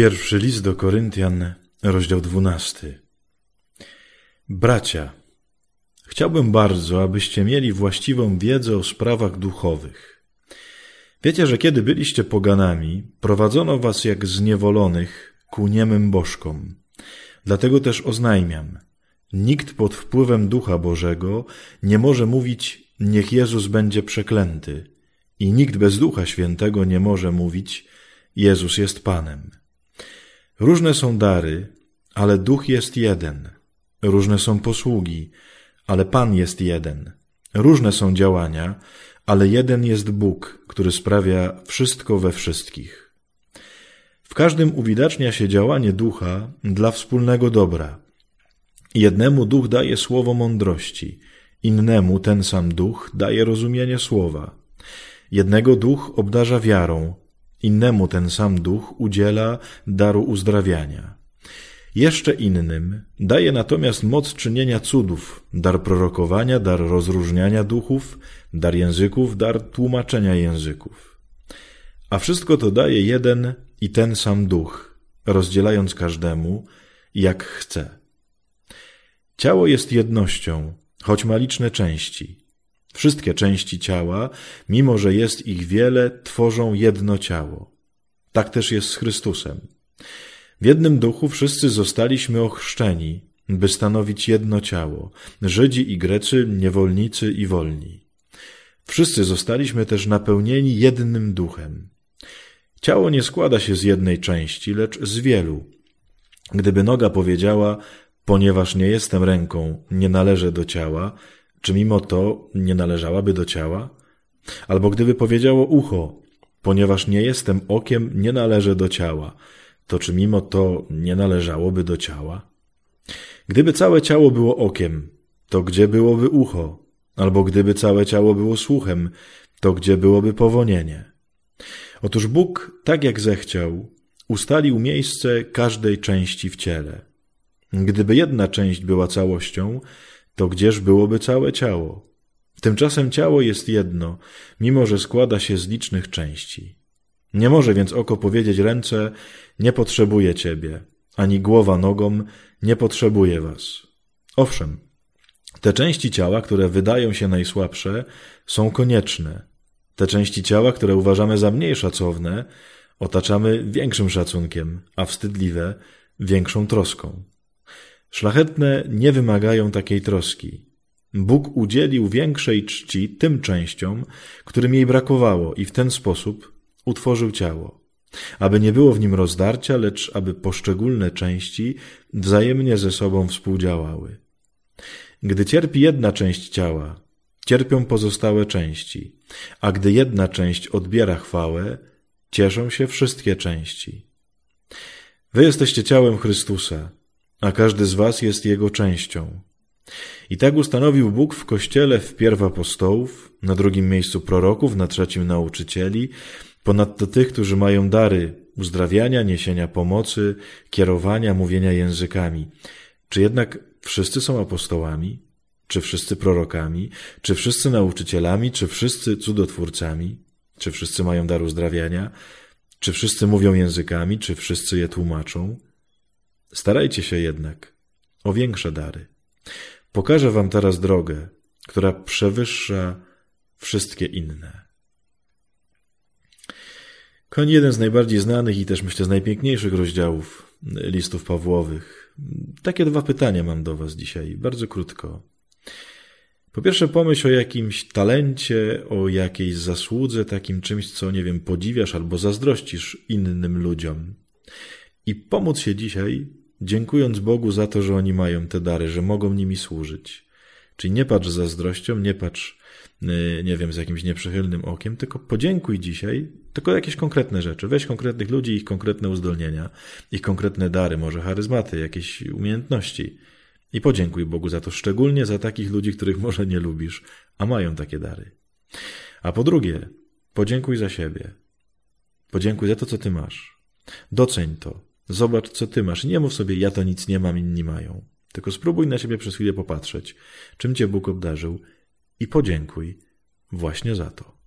Pierwszy list do Koryntian, rozdział dwunasty. Bracia, chciałbym bardzo, abyście mieli właściwą wiedzę o sprawach duchowych. Wiecie, że kiedy byliście poganami, prowadzono was jak zniewolonych ku niemym bożkom. Dlatego też oznajmiam, nikt pod wpływem Ducha Bożego nie może mówić, niech Jezus będzie przeklęty, i nikt bez Ducha Świętego nie może mówić, Jezus jest Panem. Różne są dary, ale duch jest jeden. Różne są posługi, ale Pan jest jeden. Różne są działania, ale jeden jest Bóg, który sprawia wszystko we wszystkich. W każdym uwidacznia się działanie ducha dla wspólnego dobra. Jednemu duch daje słowo mądrości, innemu ten sam duch daje rozumienie słowa. Jednego duch obdarza wiarą, Innemu ten sam duch udziela daru uzdrawiania. Jeszcze innym daje natomiast moc czynienia cudów, dar prorokowania, dar rozróżniania duchów, dar języków, dar tłumaczenia języków. A wszystko to daje jeden i ten sam duch, rozdzielając każdemu, jak chce. Ciało jest jednością, choć ma liczne części. Wszystkie części ciała, mimo że jest ich wiele, tworzą jedno ciało. Tak też jest z Chrystusem. W jednym duchu wszyscy zostaliśmy ochrzczeni, by stanowić jedno ciało Żydzi i Grecy, niewolnicy i wolni. Wszyscy zostaliśmy też napełnieni jednym duchem. Ciało nie składa się z jednej części, lecz z wielu. Gdyby noga powiedziała, ponieważ nie jestem ręką, nie należę do ciała, czy mimo to nie należałaby do ciała? Albo gdyby powiedziało ucho, ponieważ nie jestem okiem, nie należę do ciała, to czy mimo to nie należałoby do ciała? Gdyby całe ciało było okiem, to gdzie byłoby ucho? Albo gdyby całe ciało było słuchem, to gdzie byłoby powonienie? Otóż Bóg, tak jak zechciał, ustalił miejsce każdej części w ciele. Gdyby jedna część była całością, to gdzież byłoby całe ciało? Tymczasem ciało jest jedno, mimo że składa się z licznych części. Nie może więc oko powiedzieć ręce, nie potrzebuję ciebie, ani głowa nogom, nie potrzebuje was. Owszem, te części ciała, które wydają się najsłabsze, są konieczne. Te części ciała, które uważamy za mniej szacowne, otaczamy większym szacunkiem, a wstydliwe większą troską. Szlachetne nie wymagają takiej troski. Bóg udzielił większej czci tym częściom, którym jej brakowało i w ten sposób utworzył ciało. Aby nie było w nim rozdarcia, lecz aby poszczególne części wzajemnie ze sobą współdziałały. Gdy cierpi jedna część ciała, cierpią pozostałe części, a gdy jedna część odbiera chwałę, cieszą się wszystkie części. Wy jesteście ciałem Chrystusa, a każdy z was jest jego częścią. I tak ustanowił Bóg w Kościele wpierw apostołów, na drugim miejscu proroków, na trzecim nauczycieli, ponadto tych, którzy mają dary uzdrawiania, niesienia pomocy, kierowania, mówienia językami. Czy jednak wszyscy są apostołami? Czy wszyscy prorokami? Czy wszyscy nauczycielami? Czy wszyscy cudotwórcami? Czy wszyscy mają dar uzdrawiania? Czy wszyscy mówią językami? Czy wszyscy je tłumaczą? Starajcie się jednak o większe dary. Pokażę wam teraz drogę, która przewyższa wszystkie inne. Koń jeden z najbardziej znanych i też myślę z najpiękniejszych rozdziałów listów Pawłowych. Takie dwa pytania mam do was dzisiaj, bardzo krótko. Po pierwsze, pomyśl o jakimś talencie, o jakiejś zasłudze, takim czymś, co, nie wiem, podziwiasz albo zazdrościsz innym ludziom. I pomóc się dzisiaj dziękując Bogu za to, że oni mają te dary, że mogą nimi służyć. Czyli nie patrz zazdrością, nie patrz, y, nie wiem, z jakimś nieprzychylnym okiem, tylko podziękuj dzisiaj, tylko jakieś konkretne rzeczy. Weź konkretnych ludzi, ich konkretne uzdolnienia, ich konkretne dary, może charyzmaty, jakieś umiejętności. I podziękuj Bogu za to, szczególnie za takich ludzi, których może nie lubisz, a mają takie dary. A po drugie, podziękuj za siebie. Podziękuj za to, co ty masz. Doceń to. Zobacz, co ty masz. Nie mów sobie, ja to nic nie mam, inni mają. Tylko spróbuj na siebie przez chwilę popatrzeć, czym cię Bóg obdarzył i podziękuj właśnie za to.